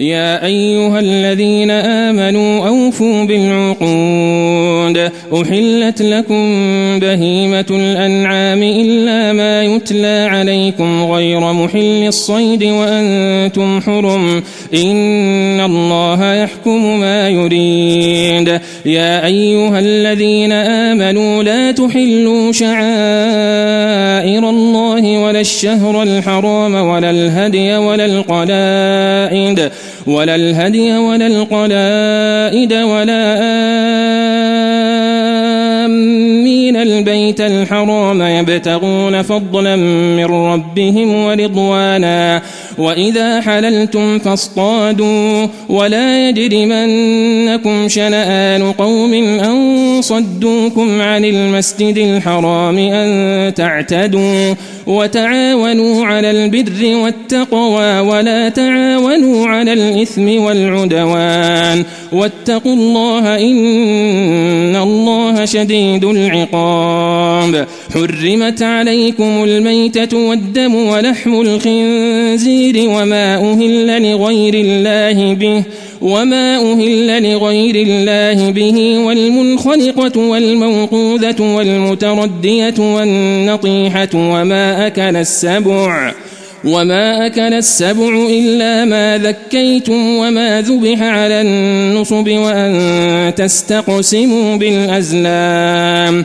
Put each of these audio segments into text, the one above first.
يا أيها الذين آمنوا أوفوا بالعقود. أحلت لكم بهيمة الأنعام إلا ما يتلى عليكم غير محل الصيد وأنتم حرم. إن الله يحكم ما يريد. يا أيها الذين آمنوا لا تحلوا شعائر الله ولا الشهر الحرام ولا الهدي ولا القلائد. ولا الهدي ولا القلائد ولا آمين. البيت الحرام يبتغون فضلا من ربهم ورضوانا. وإذا حللتم فاصطادوا ولا يجرمنكم شنآن قوم أن صدوكم عن المسجد الحرام أن تعتدوا وتعاونوا على البر والتقوى ولا تعاونوا على الإثم والعدوان واتقوا الله إن الله شديد العقاب حرمت عليكم الميتة والدم ولحم الخنزير وما أهل لغير الله به وما أهل لغير الله به والمنخلقة والموقوذة والمتردية والنطيحة وما أكل السبع وما أكل السبع إلا ما ذكيتم وما ذبح على النصب وأن تستقسموا بالأزلام.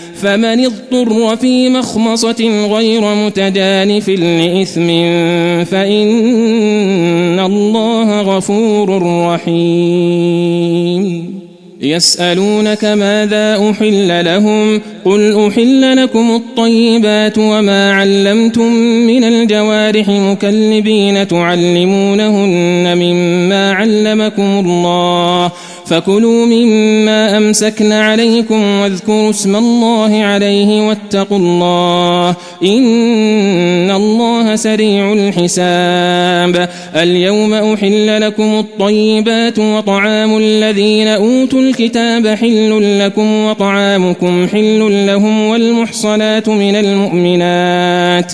فمن اضطر في مخمصة غير متجانف لإثم فإن الله غفور رحيم. يسألونك ماذا أحل لهم قل أحل لكم الطيبات وما علمتم من الجوارح مكلبين تعلمونهن مما علمكم الله فكلوا مما أمسكن عليكم واذكروا اسم الله عليه واتقوا الله إن الله سريع الحساب اليوم أحل لكم الطيبات وطعام الذين أوتوا الكتاب حل لكم وطعامكم حل لهم والمحصنات من المؤمنات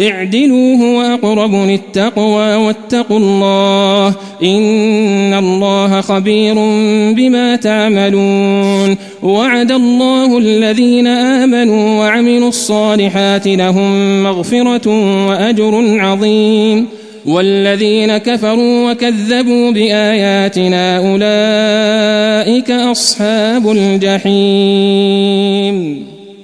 اعدلوا هو أقرب للتقوى واتقوا الله إن الله خبير بما تعملون وعد الله الذين آمنوا وعملوا الصالحات لهم مغفرة وأجر عظيم والذين كفروا وكذبوا بآياتنا أولئك أصحاب الجحيم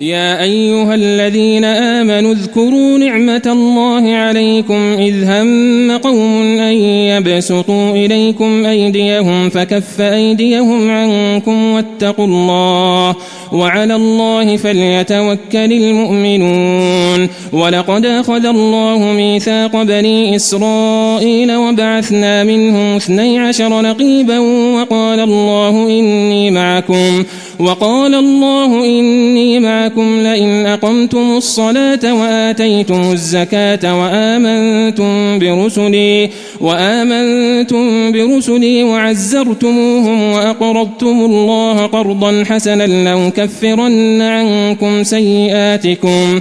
يا أيها الذين آمنوا اذكروا نعمة الله عليكم إذ هم قوم أن يبسطوا إليكم أيديهم فكف أيديهم عنكم واتقوا الله وعلى الله فليتوكل المؤمنون ولقد أخذ الله ميثاق بني إسرائيل وبعثنا منهم اثني عشر نقيبا وقال الله إني معكم وقال الله إني معكم لئن أقمتم الصلاة وآتيتم الزكاة وآمنتم برسلي وآمنتم برسلي وعزرتموهم وأقرضتم الله قرضا حسنا لأكفرن عنكم سيئاتكم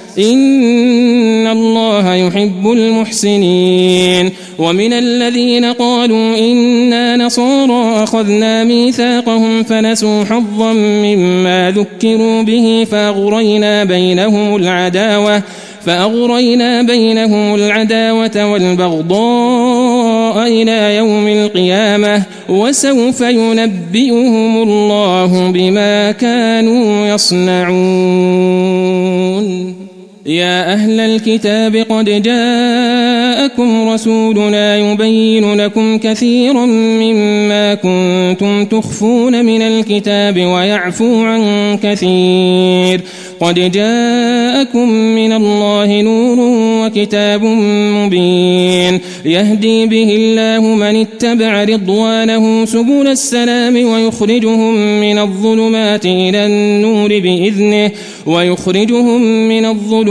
إن الله يحب المحسنين. ومن الذين قالوا إنا نصارى أخذنا ميثاقهم فنسوا حظا مما ذكروا به فأغرينا بينهم العداوة فأغرينا بينهم العداوة والبغضاء إلى يوم القيامة وسوف ينبئهم الله بما كانوا يصنعون. يا أهل الكتاب قد جاءكم رسولنا يبين لكم كثيرا مما كنتم تخفون من الكتاب ويعفو عن كثير. قد جاءكم من الله نور وكتاب مبين. يهدي به الله من اتبع رضوانه سبل السلام ويخرجهم من الظلمات إلى النور بإذنه ويخرجهم من الظلمات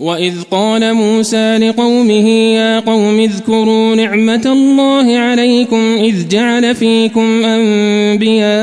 وإذ قال موسى لقومه يا قوم اذكروا نعمة الله عليكم إذ جعل فيكم أنبياء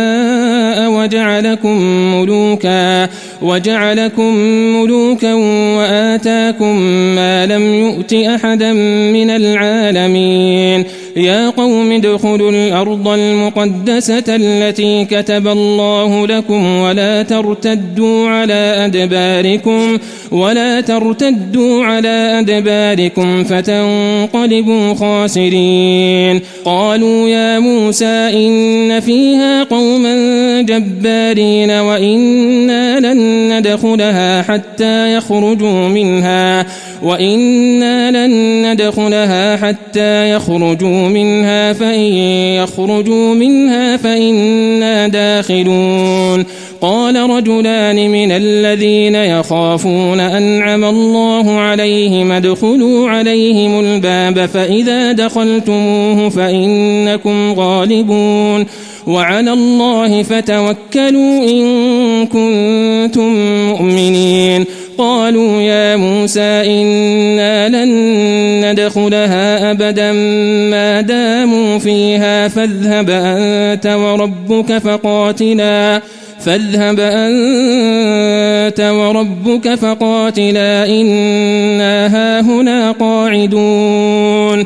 وجعلكم ملوكا وجعلكم ملوكا وآتاكم ما لم يؤت أحدا من العالمين. يا قوم ادخلوا الأرض المقدسة التي كتب الله لكم ولا ترتدوا على أدباركم ولا ترتدوا على أدباركم فتنقلبوا خاسرين. قالوا يا موسى إن فيها قوما جبارين وإنا لن ندخلها حتى يخرجوا منها وإنا لن ندخلها حتى يخرجوا منها فإن يخرجوا منها فإنا داخلون. قال رجلان من الذين يخافون أنعم الله عليهم ادخلوا عليهم الباب فإذا دخلتموه فإنكم غالبون. وعلى الله فتوكلوا إن كنتم مؤمنين. قالوا يا موسى إنا لن ندخلها أبدا ما داموا فيها فاذهب أنت وربك فقاتلا فاذهب أنت وربك فقاتلا إنا هاهنا قاعدون.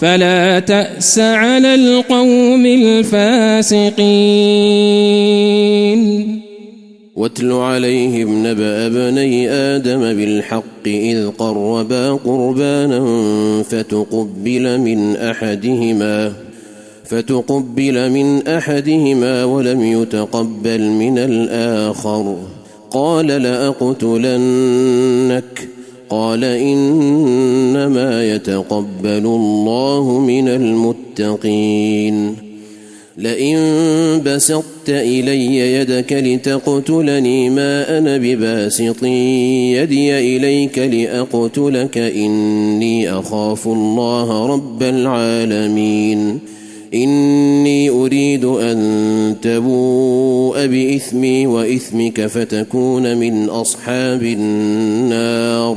فلا تأس على القوم الفاسقين. واتل عليهم نبأ بني آدم بالحق إذ قربا قربانا فتقبل من أحدهما فتقبل من أحدهما ولم يتقبل من الآخر. قال لأقتلنك قال إنما يتقبل الله من المتقين. لئن بسطت إلي يدك لتقتلني ما أنا بباسط يدي إليك لأقتلك إني أخاف الله رب العالمين. إني أريد أن تبوء بإثمي وإثمك فتكون من أصحاب النار.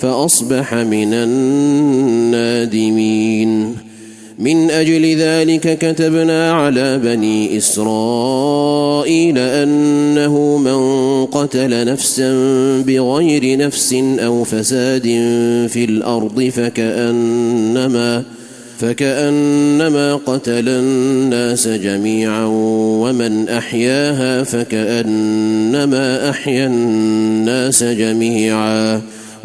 فأصبح من النادمين. من أجل ذلك كتبنا على بني إسرائيل أنه من قتل نفسا بغير نفس أو فساد في الأرض فكأنما فكأنما قتل الناس جميعا ومن أحياها فكأنما أحيا الناس جميعا.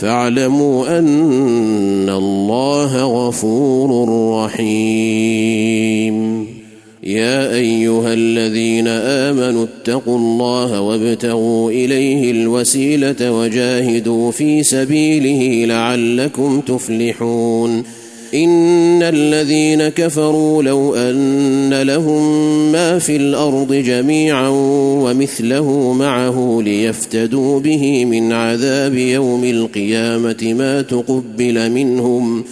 فاعلموا أن الله غفور رحيم. يا أيها الذين آمنوا اتقوا الله وابتغوا إليه الوسيلة وجاهدوا في سبيله لعلكم تفلحون. إن الذين كفروا لو أن لهم ما في الأرض جميعا ومثله معه ليفتدوا به من عذاب يوم القيامة ما تقبل منهم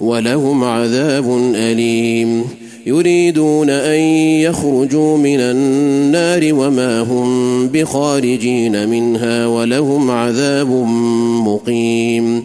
ولهم عذاب أليم. يريدون أن يخرجوا من النار وما هم بخارجين منها ولهم عذاب مقيم.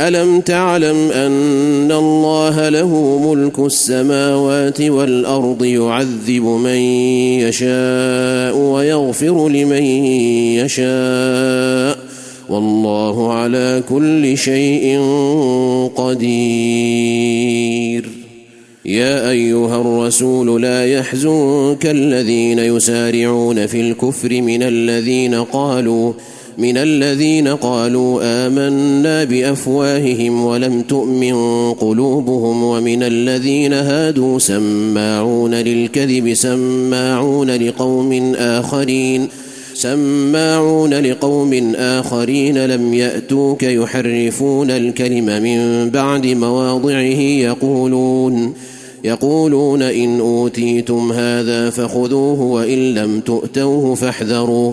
ألم تعلم أن الله له ملك السماوات والأرض يعذب من يشاء ويغفر لمن يشاء والله على كل شيء قدير. يا أيها الرسول لا يحزنك الذين يسارعون في الكفر من الذين قالوا من الذين قالوا آمنا بأفواههم ولم تؤمن قلوبهم ومن الذين هادوا سماعون للكذب سماعون لقوم آخرين سماعون لقوم آخرين لم يأتوك يحرفون الكلم من بعد مواضعه يقولون يقولون إن أوتيتم هذا فخذوه وإن لم تؤتوه فاحذروا.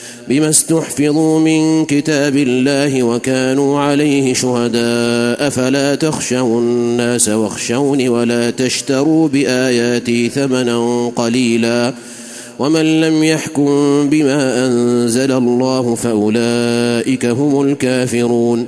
بما استحفظوا من كتاب الله وكانوا عليه شهداء فلا تخشوا الناس واخشوني ولا تشتروا بآياتي ثمنا قليلا. ومن لم يحكم بما أنزل الله فأولئك هم الكافرون.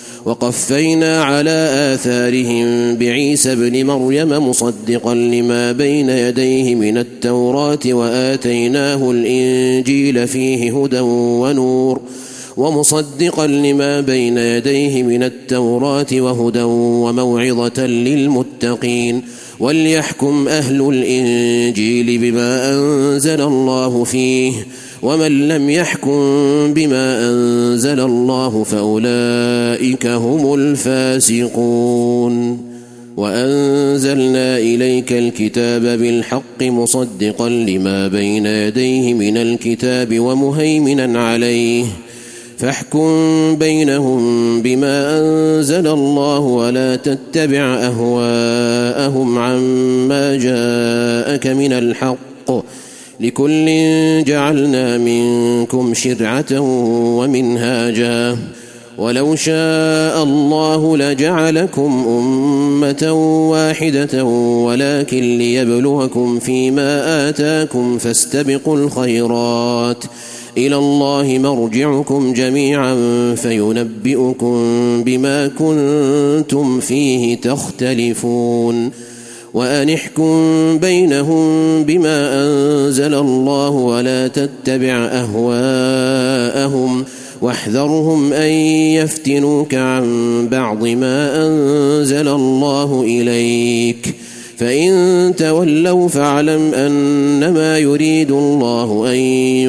وقفينا على آثارهم بعيسى ابن مريم مصدقا لما بين يديه من التوراة وآتيناه الإنجيل فيه هدى ونور ومصدقا لما بين يديه من التوراة وهدى وموعظة للمتقين وليحكم أهل الإنجيل بما أنزل الله فيه ومن لم يحكم بما أنزل الله فأولئك هم الفاسقون. وأنزلنا إليك الكتاب بالحق مصدقا لما بين يديه من الكتاب ومهيمنا عليه. فاحكم بينهم بما أنزل الله ولا تتبع أهواءهم عما جاءك من الحق. لكل جعلنا منكم شرعة ومنهاجا. ولو شاء الله لجعلكم أمة واحدة ولكن ليبلوكم فيما آتاكم فاستبقوا الخيرات. إلى الله مرجعكم جميعا فينبئكم بما كنتم فيه تختلفون. وان احكم بينهم بما انزل الله ولا تتبع اهواءهم واحذرهم ان يفتنوك عن بعض ما انزل الله اليك فإن تولوا فاعلم أنما يريد الله أن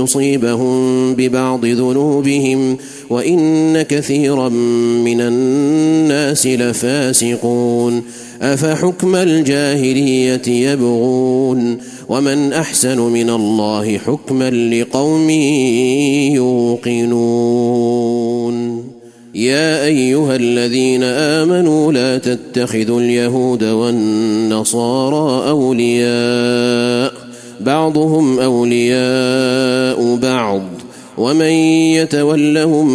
يصيبهم ببعض ذنوبهم وإن كثيرا من الناس لفاسقون أفحكم الجاهلية يبغون ومن أحسن من الله حكما لقوم يوقنون يا أيها الذين آمنوا لا تتخذوا اليهود والنصارى أولياء بعضهم أولياء بعض ومن يتولهم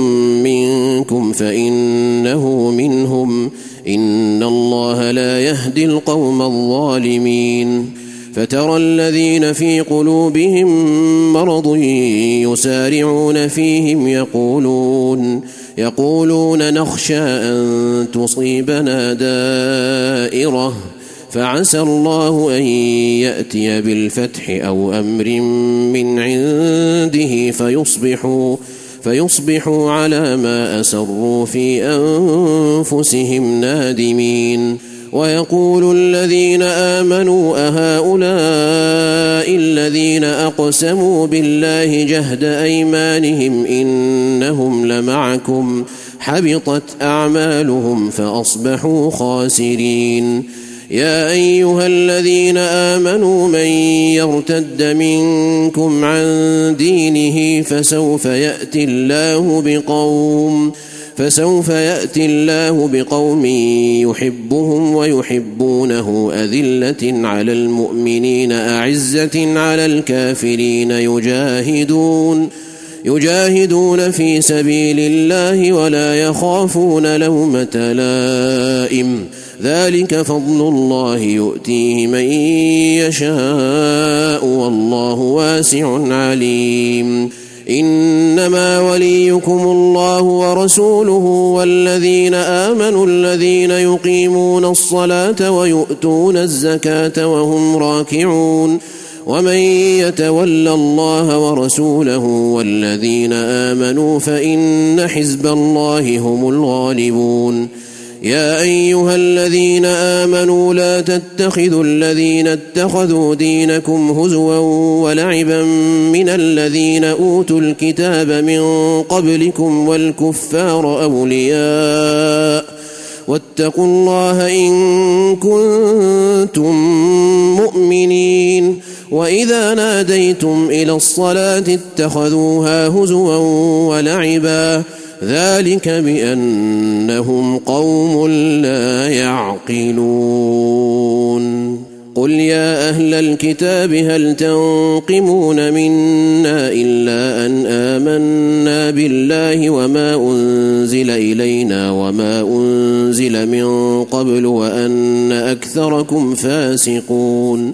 منكم فإنه منهم إن الله لا يهدي القوم الظالمين فترى الذين في قلوبهم مرض يسارعون فيهم يقولون يقولون نخشى أن تصيبنا دائرة فعسى الله أن يأتي بالفتح أو أمر من عنده فيصبحوا فيصبحوا على ما أسروا في أنفسهم نادمين. ويقول الذين آمنوا أهؤلاء الذين أقسموا بالله جهد أيمانهم إنهم لمعكم. حبطت أعمالهم فأصبحوا خاسرين. يا أيها الذين آمنوا من يرتد منكم عن دينه فسوف يأتي الله بقوم فسوف يأتي الله بقوم يحبهم ويحبونه أذلة على المؤمنين أعزة على الكافرين يجاهدون يجاهدون في سبيل الله ولا يخافون لومة لائم. ذلك فضل الله يؤتيه من يشاء والله واسع عليم. إنما وليكم الله ورسوله والذين آمنوا الذين يقيمون الصلاة ويؤتون الزكاة وهم راكعون. ومن يتول الله ورسوله والذين آمنوا فإن حزب الله هم الغالبون. يا أيها الذين آمنوا لا تتخذوا الذين اتخذوا دينكم هزوا ولعبا من الذين أوتوا الكتاب من قبلكم والكفار أولياء واتقوا الله إن كنتم مؤمنين وإذا ناديتم إلى الصلاة اتخذوها هزوا ولعبا ذلك بأنهم قوم لا يعقلون. قل يا أهل الكتاب هل تنقمون منا إلا أن آمنا بالله وما أنزل إلينا وما أنزل من قبل وأن أكثركم فاسقون؟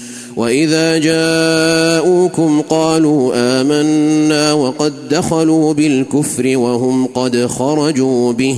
وإذا جاءوكم قالوا آمنا وقد دخلوا بالكفر وهم قد خرجوا به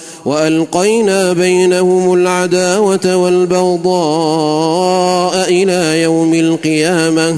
وألقينا بينهم العداوة والبغضاء إلى يوم القيامة.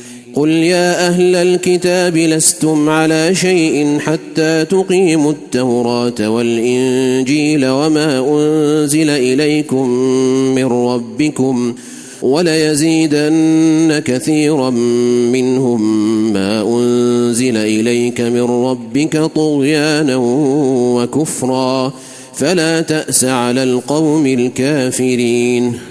قل يا أهل الكتاب لستم على شيء حتى تقيموا التوراة والإنجيل وما أنزل إليكم من ربكم وليزيدن كثيرا منهم ما أنزل إليك من ربك طغيانا وكفرا فلا تأس على القوم الكافرين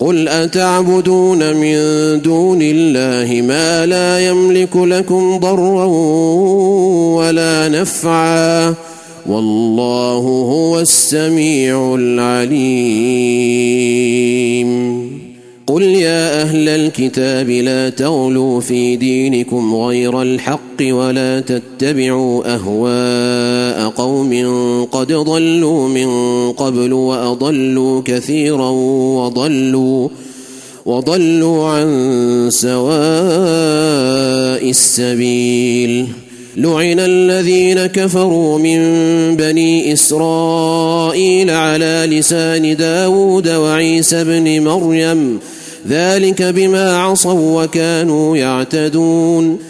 قل اتعبدون من دون الله ما لا يملك لكم ضرا ولا نفعا والله هو السميع العليم قل يا أهل الكتاب لا تغلوا في دينكم غير الحق ولا تتبعوا أهواء قوم قد ضلوا من قبل وأضلوا كثيرا وضلوا وضلوا عن سواء السبيل. لعن الذين كفروا من بني إسرائيل على لسان داود وعيسى بن مريم. ذلك بما عصوا وكانوا يعتدون.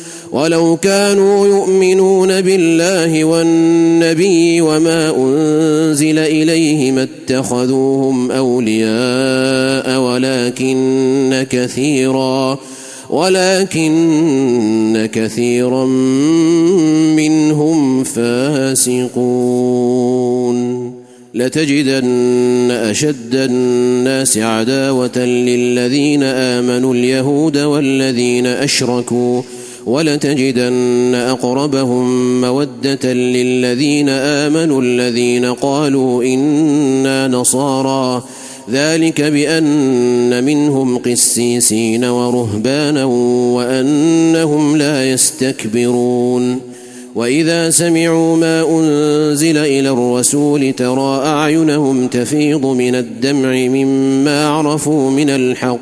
ولو كانوا يؤمنون بالله والنبي وما أنزل إليه ما اتخذوهم أولياء ولكن كثيرا ولكن كثيرا منهم فاسقون لتجدن أشد الناس عداوة للذين آمنوا اليهود والذين أشركوا ولتجدن أقربهم مودة للذين آمنوا الذين قالوا إنا نصارى. ذلك بأن منهم قسيسين ورهبانا وأنهم لا يستكبرون. وإذا سمعوا ما أنزل إلى الرسول ترى أعينهم تفيض من الدمع مما عرفوا من الحق.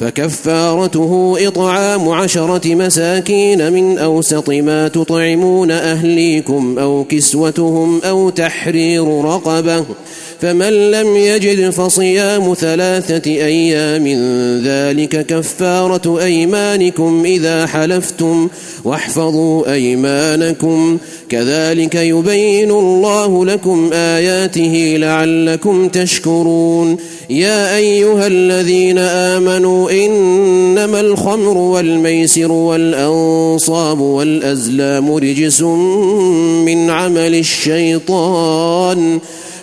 فكفارته إطعام عشرة مساكين من أوسط ما تطعمون أهليكم أو كسوتهم أو تحرير رقبة فمن لم يجد فصيام ثلاثة أيام ذلك كفارة أيمانكم إذا حلفتم واحفظوا أيمانكم. كذلك يبين الله لكم آياته لعلكم تشكرون. يا أيها الذين آمنوا إنما الخمر والميسر والأنصاب والأزلام رجس من عمل الشيطان.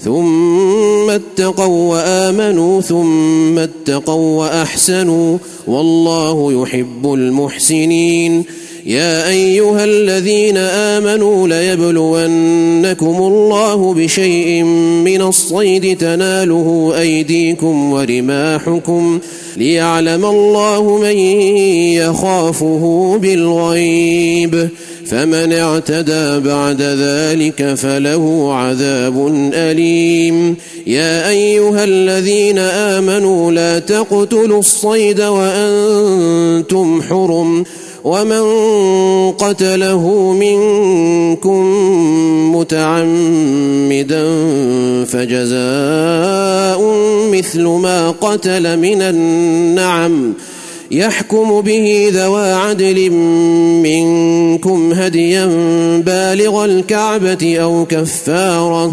ثم اتقوا وآمنوا ثم اتقوا وأحسنوا والله يحب المحسنين يا أيها الذين آمنوا ليبلونكم الله بشيء من الصيد تناله أيديكم ورماحكم ليعلم الله من يخافه بالغيب فمن اعتدى بعد ذلك فله عذاب أليم يا أيها الذين آمنوا لا تقتلوا الصيد وأنتم حرم ومن قتله منكم متعمدا فجزاء مثل ما قتل من النعم يحكم به ذوى عدل منكم هديا بالغ الكعبه أو كفاره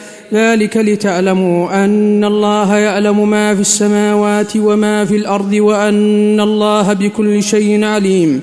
ذلك لتعلموا أن الله يعلم ما في السماوات وما في الأرض وأن الله بكل شيء عليم.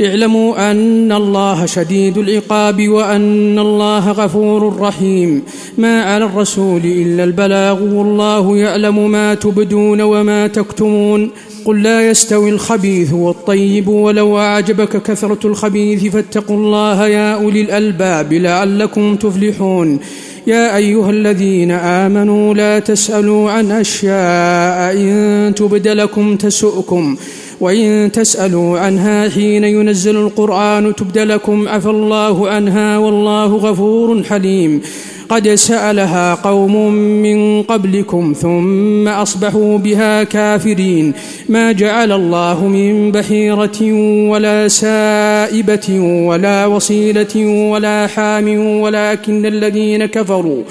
اعلموا أن الله شديد العقاب وأن الله غفور رحيم. ما على الرسول إلا البلاغ والله يعلم ما تبدون وما تكتمون. قل لا يستوي الخبيث والطيب ولو أعجبك كثرة الخبيث فاتقوا الله يا أولي الألباب لعلكم تفلحون. يا أيها الذين آمنوا لا تسألوا عن أشياء إن تبد لكم تسؤكم. وإن تسألوا عنها حين ينزل القرآن تبد لكم عفى الله عنها والله غفور حليم. قد سألها قوم من قبلكم ثم أصبحوا بها كافرين. ما جعل الله من بحيرة ولا سائبة ولا وصيلة ولا حام ولكن الذين كفروا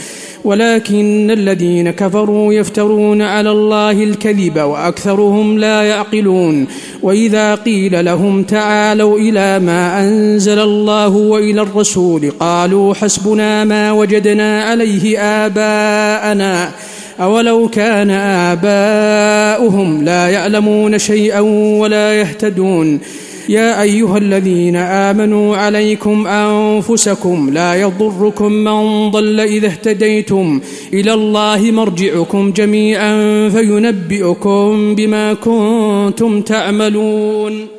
ولكن الذين كفروا يفترون على الله الكذب وأكثرهم لا يعقلون. وإذا قيل لهم تعالوا إلى ما أنزل الله وإلى الرسول قالوا حسبنا ما وجدنا عليه آباءنا. أولو كان آباؤهم لا يعلمون شيئا ولا يهتدون. يا أيها الذين آمنوا عليكم أنفسكم لا يضركم من ضل إذا اهتديتم إلى الله مرجعكم جميعا فينبئكم بما كنتم تعملون.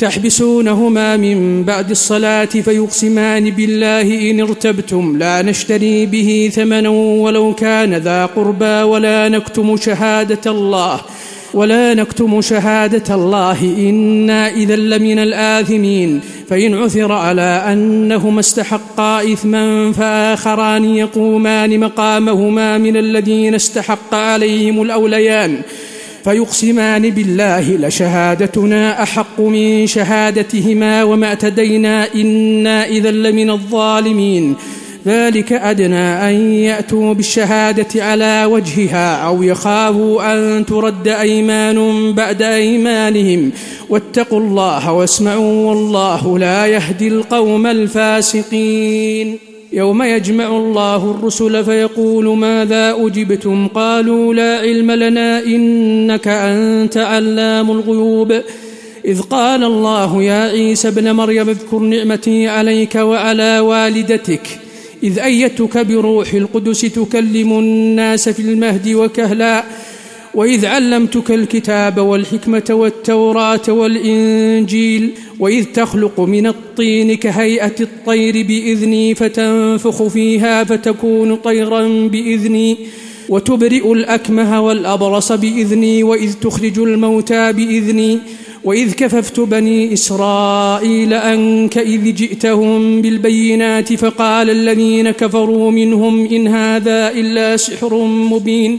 تحبسونهما من بعد الصلاة فيقسمان بالله إن ارتبتم لا نشتري به ثمنا ولو كان ذا قربى ولا نكتم شهادة الله ولا نكتم شهادة الله. إنا إذا لمن الآثمين. فإن عثر على أنهما استحقا إثما فآخران يقومان مقامهما من الذين استحق عليهم الأوليان. فيقسمان بالله لشهادتنا أحق من شهادتهما وما اعتدينا إنا إذا لمن الظالمين. ذلك أدنى أن يأتوا بالشهادة على وجهها أو يخافوا أن ترد أيمان بعد أيمانهم. واتقوا الله واسمعوا والله لا يهدي القوم الفاسقين. يوم يجمع الله الرسل فيقول ماذا أجبتم؟ قالوا لا علم لنا إنك أنت علام الغيوب. إذ قال الله يا عيسى ابن مريم اذكر نعمتي عليك وعلى والدتك. إذ أيتك بروح القدس تكلم الناس في المهد وكهلا. وإذ علمتك الكتاب والحكمة والتوراة والإنجيل وإذ تخلق من الطين كهيئة الطير بإذني فتنفخ فيها فتكون طيرا بإذني وتبرئ الأكمه والأبرص بإذني وإذ تخرج الموتى بإذني وإذ كففت بني إسرائيل أنك إذ جئتهم بالبينات فقال الذين كفروا منهم إن هذا إلا سحر مبين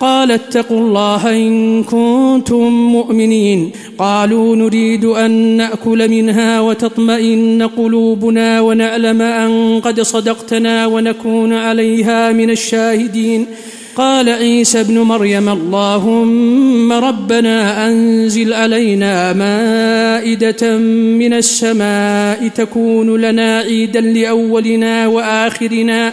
قال اتقوا الله إن كنتم مؤمنين. قالوا نريد أن نأكل منها وتطمئن قلوبنا ونعلم أن قد صدقتنا ونكون عليها من الشاهدين. قال عيسى ابن مريم اللهم ربنا أنزل علينا مائدة من السماء تكون لنا عيدا لأولنا وآخرنا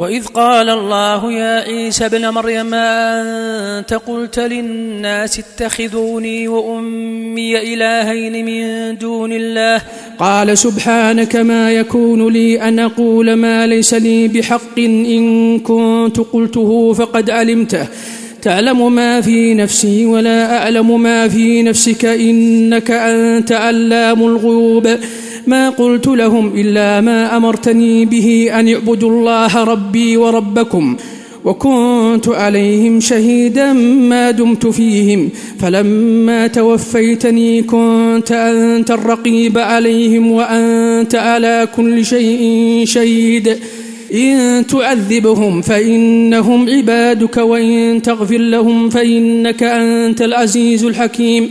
وإذ قال الله يا عيسى ابن مريم أنت قلت للناس اتخذوني وأمي إلهين من دون الله؟ قال سبحانك ما يكون لي أن أقول ما ليس لي بحق إن كنت قلته فقد علمته. تعلم ما في نفسي ولا أعلم ما في نفسك إنك أنت علام الغيوب. ما قلت لهم إلا ما أمرتني به أن اعبدوا الله ربي وربكم وكنت عليهم شهيدا ما دمت فيهم فلما توفيتني كنت أنت الرقيب عليهم وأنت على كل شيء شهيد إن تعذبهم فإنهم عبادك وإن تغفر لهم فإنك أنت العزيز الحكيم